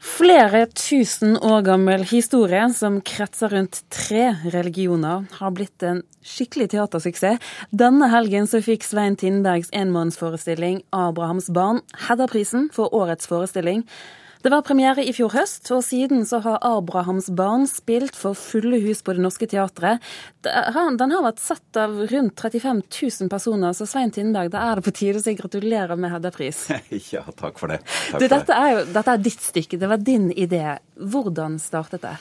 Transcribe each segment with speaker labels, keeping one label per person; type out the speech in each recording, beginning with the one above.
Speaker 1: Flere tusen år gammel historie som kretser rundt tre religioner, har blitt en skikkelig teatersuksess. Denne helgen så fikk Svein Tindbergs enmannsforestilling 'Abrahams barn' Hedda-prisen for årets forestilling. Det var premiere i fjor høst, og siden så har Abrahams barn spilt for fulle hus på Det Norske Teatret. Den har vært sett av rundt 35 000 personer, så Svein Tindberg, da er det på tide å si gratulerer med Hedda-pris.
Speaker 2: Ja, takk for det. Takk
Speaker 1: du, dette, er jo, dette er ditt stykke, det var din idé. Hvordan startet det?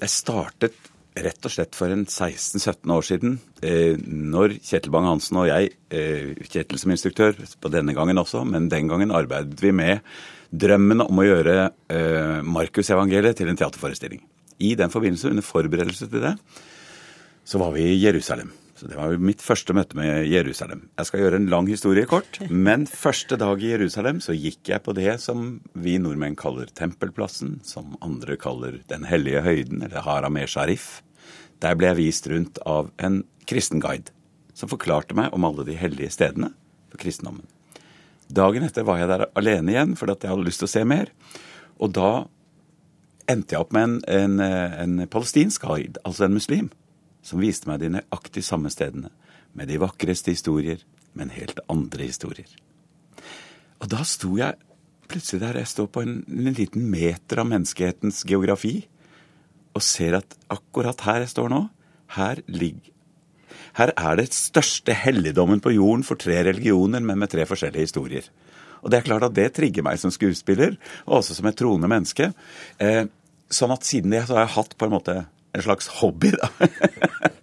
Speaker 2: Det startet rett og slett for en 16-17 år siden, eh, når Kjetil Bang-Hansen og jeg, eh, Kjetil som instruktør på denne gangen også, men den gangen arbeidet vi med drømmen om å gjøre eh, Markusevangeliet til en teaterforestilling. I den forbindelse, under forberedelse til det, så var vi i Jerusalem. Så Det var jo mitt første møte med Jerusalem. Jeg skal gjøre en lang historie kort, men første dag i Jerusalem så gikk jeg på det som vi nordmenn kaller Tempelplassen, som andre kaller Den hellige høyden, eller Haram e Sharif. Der ble jeg vist rundt av en kristenguide, som forklarte meg om alle de hellige stedene for kristendommen. Dagen etter var jeg der alene igjen fordi jeg hadde lyst til å se mer. Og da endte jeg opp med en, en, en palestinsk guide, altså en muslim, som viste meg de nøyaktig samme stedene. Med de vakreste historier, men helt andre historier. Og da sto jeg plutselig der jeg står på en, en liten meter av menneskehetens geografi, og ser at akkurat her jeg står nå, her ligger her er det største helligdommen på jorden for tre religioner, men med tre forskjellige historier. Og det er klart at det trigger meg som skuespiller, og også som et troende menneske. Eh, sånn at siden det så har jeg hatt på en måte en slags hobby, da.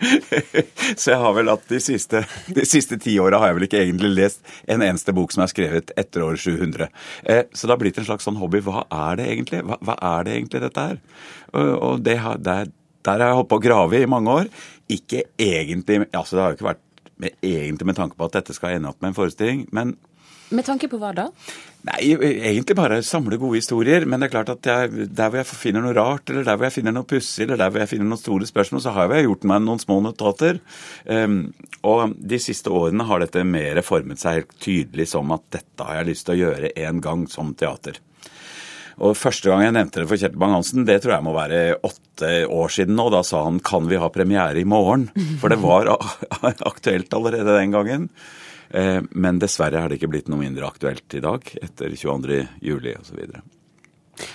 Speaker 2: så jeg har vel at de siste, de siste ti åra har jeg vel ikke egentlig lest en eneste bok som er skrevet etter år 700. Eh, så det har blitt en slags sånn hobby. Hva er det egentlig? Hva, hva er det egentlig dette her? Og, det der, der har jeg holdt på å grave i mange år. Ikke egentlig altså Det har jo ikke vært med, egentlig med tanke på at dette skal ende opp med en forestilling, men
Speaker 1: Med tanke på hva da?
Speaker 2: Nei, Egentlig bare samle gode historier. Men det er klart at jeg, der hvor jeg finner noe rart, eller der hvor jeg finner noe pussig, eller der hvor jeg finner noen store spørsmål, så har jeg gjort meg noen små notater. Um, og de siste årene har dette mer formet seg helt tydelig som at dette har jeg lyst til å gjøre en gang som teater. Og Første gang jeg nevnte det for Kjetil Bang-Hansen, det tror jeg må være åtte år siden nå. Da sa han 'kan vi ha premiere i morgen'? For det var aktuelt allerede den gangen. Eh, men dessverre har det ikke blitt noe mindre aktuelt i dag, etter 22. juli osv.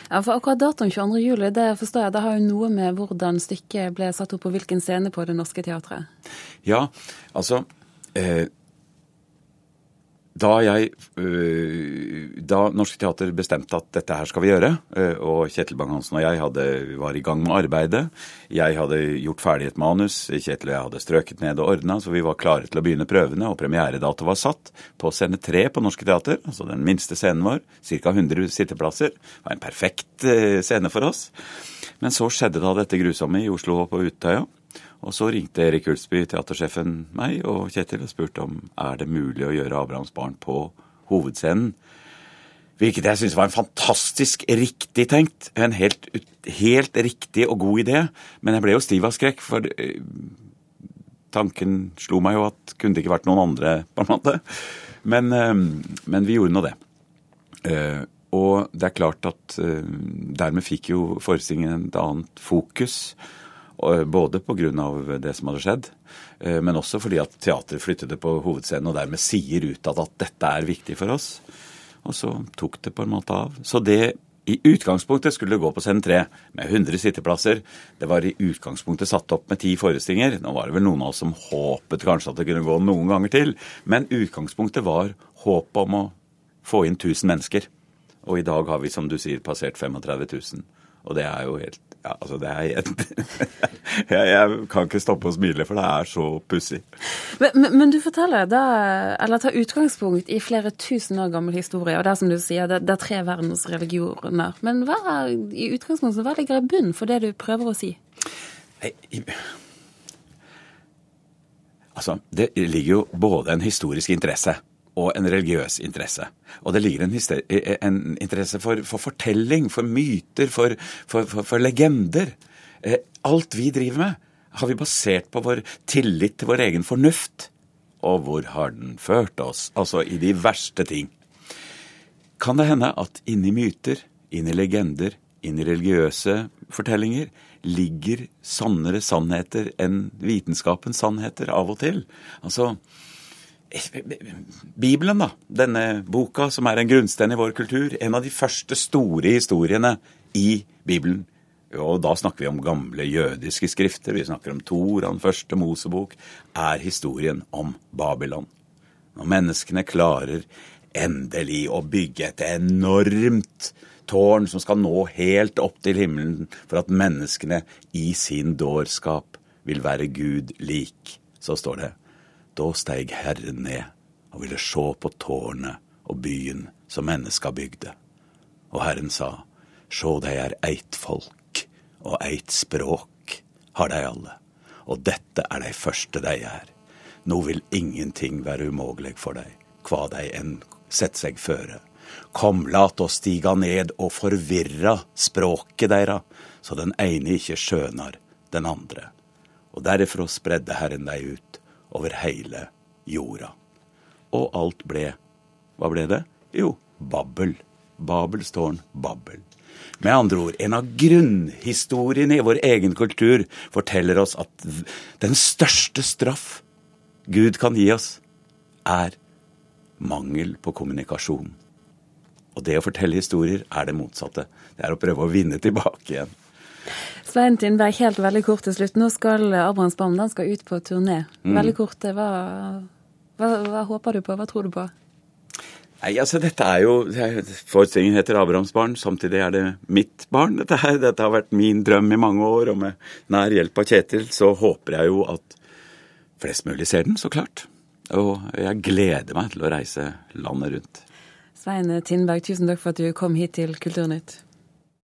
Speaker 1: Ja, for akkurat datoen 22. juli, det forstår jeg, det har jo noe med hvordan stykket ble satt opp på hvilken scene på Det Norske Teatret?
Speaker 2: Ja, altså eh, da, jeg, øh, da Norske Teater bestemte at dette her skal vi gjøre, øh, og Kjetil Bang-Hansen og jeg hadde, var i gang med arbeidet Jeg hadde gjort ferdig et manus, Kjetil og jeg hadde strøket ned og ordna, så vi var klare til å begynne prøvene, og premieredato var satt på scene tre på Norske Teater, altså den minste scenen vår, ca. 100 sitteplasser. Det var en perfekt øh, scene for oss. Men så skjedde da dette grusomme i Oslo og på Utøya. Og så ringte Erik Ulsby, teatersjefen, meg og Kjetil og spurte om er det mulig å gjøre Abrahams barn på hovedscenen. Hvilket jeg syns var en fantastisk riktig tenkt. En helt, helt, riktig og god idé. Men jeg ble jo stiv av skrekk, for eh, tanken slo meg jo at kunne det ikke vært noen andre, på en måte. Men, eh, men vi gjorde nå det. Eh, og det er klart at dermed fikk jo forestillingen et annet fokus. Både pga. det som hadde skjedd, eh, men også fordi at teatret flyttet på hovedscenen og dermed sier utad at dette er viktig for oss. Og så tok det på en måte av. Så det i utgangspunktet skulle det gå på scene tre med 100 sitteplasser. Det var i utgangspunktet satt opp med ti forestillinger. Nå var det vel noen av oss som håpet kanskje at det kunne gå noen ganger til. Men utgangspunktet var håpet om å få inn 1000 mennesker. Og i dag har vi, som du sier, passert 35 000. Og det er jo helt ja, altså det er jeg, jeg, kan ikke stoppe å smile, for det er så pussig.
Speaker 1: Men, men, men, du forteller da, eller tar utgangspunkt i flere tusen år gammel historie, og det er som du sier, det, det er tre verdensreligioner. Men hva er, i utgangspunktet, hva ligger i bunnen for det du prøver å si?
Speaker 2: Nei, altså, det ligger jo både en historisk interesse og en religiøs interesse. Og det ligger en, en interesse for, for, fortelling, for myter, for, for, for legender. Eh, alt vi driver med, har vi basert på vår tillit til vår egen fornuft. Og hvor har den ført oss? Altså i de verste ting. Kan det hende at inni myter, inni legender, inni religiøse fortellinger, ligger sannere sannheter enn vitenskapens sannheter av og til. Altså, Bibelen, da. Denne boka som er en grunnstein i vår kultur. En av de første store historiene i Bibelen. Og da snakker vi om gamle jødiske skrifter. Vi snakker om Toran, første Mosebok. Er historien om Babylon. Når menneskene klarer endelig å bygge et enormt tårn som skal nå helt opp til himmelen for at menneskene i sin dårskap vil være Gud lik, så står det da steig Herren ned og ville sjå på tårnet og byen som menneska bygde. Og Herren sa, sjå dei er eit folk, og eit språk har dei alle, og dette er dei første dei er. Nå vil ingenting være umogleg for dei, kva dei enn sett seg føre. Kom, lat oss stiga ned og forvirra språket deira, så den ene ikke skjønar den andre. Og derifra spredde Herren dei ut over hele jorda. Og alt ble Hva ble det? Jo, Babbel. Babels tårn, Babbel. Med andre ord, en av grunnhistoriene i vår egen kultur forteller oss at den største straff Gud kan gi oss, er mangel på kommunikasjon. Og det å fortelle historier er det motsatte. Det er å prøve å vinne tilbake igjen.
Speaker 1: Svein Tindberg, helt veldig kort til slutt. Nå skal Abrahams barn den skal ut på turné. Mm. Veldig kort, hva, hva, hva, håper du på? Hva tror du på?
Speaker 2: Nei, altså Dette er jo Forestillingen heter Abrahams barn, samtidig er det mitt barn. Dette, her, dette har vært min drøm i mange år, og med nær hjelp av Kjetil så håper jeg jo at flest mulig ser den, så klart. Og jeg gleder meg til å reise landet rundt.
Speaker 1: Svein Tindberg, tusen takk for at du kom hit til Kulturnytt.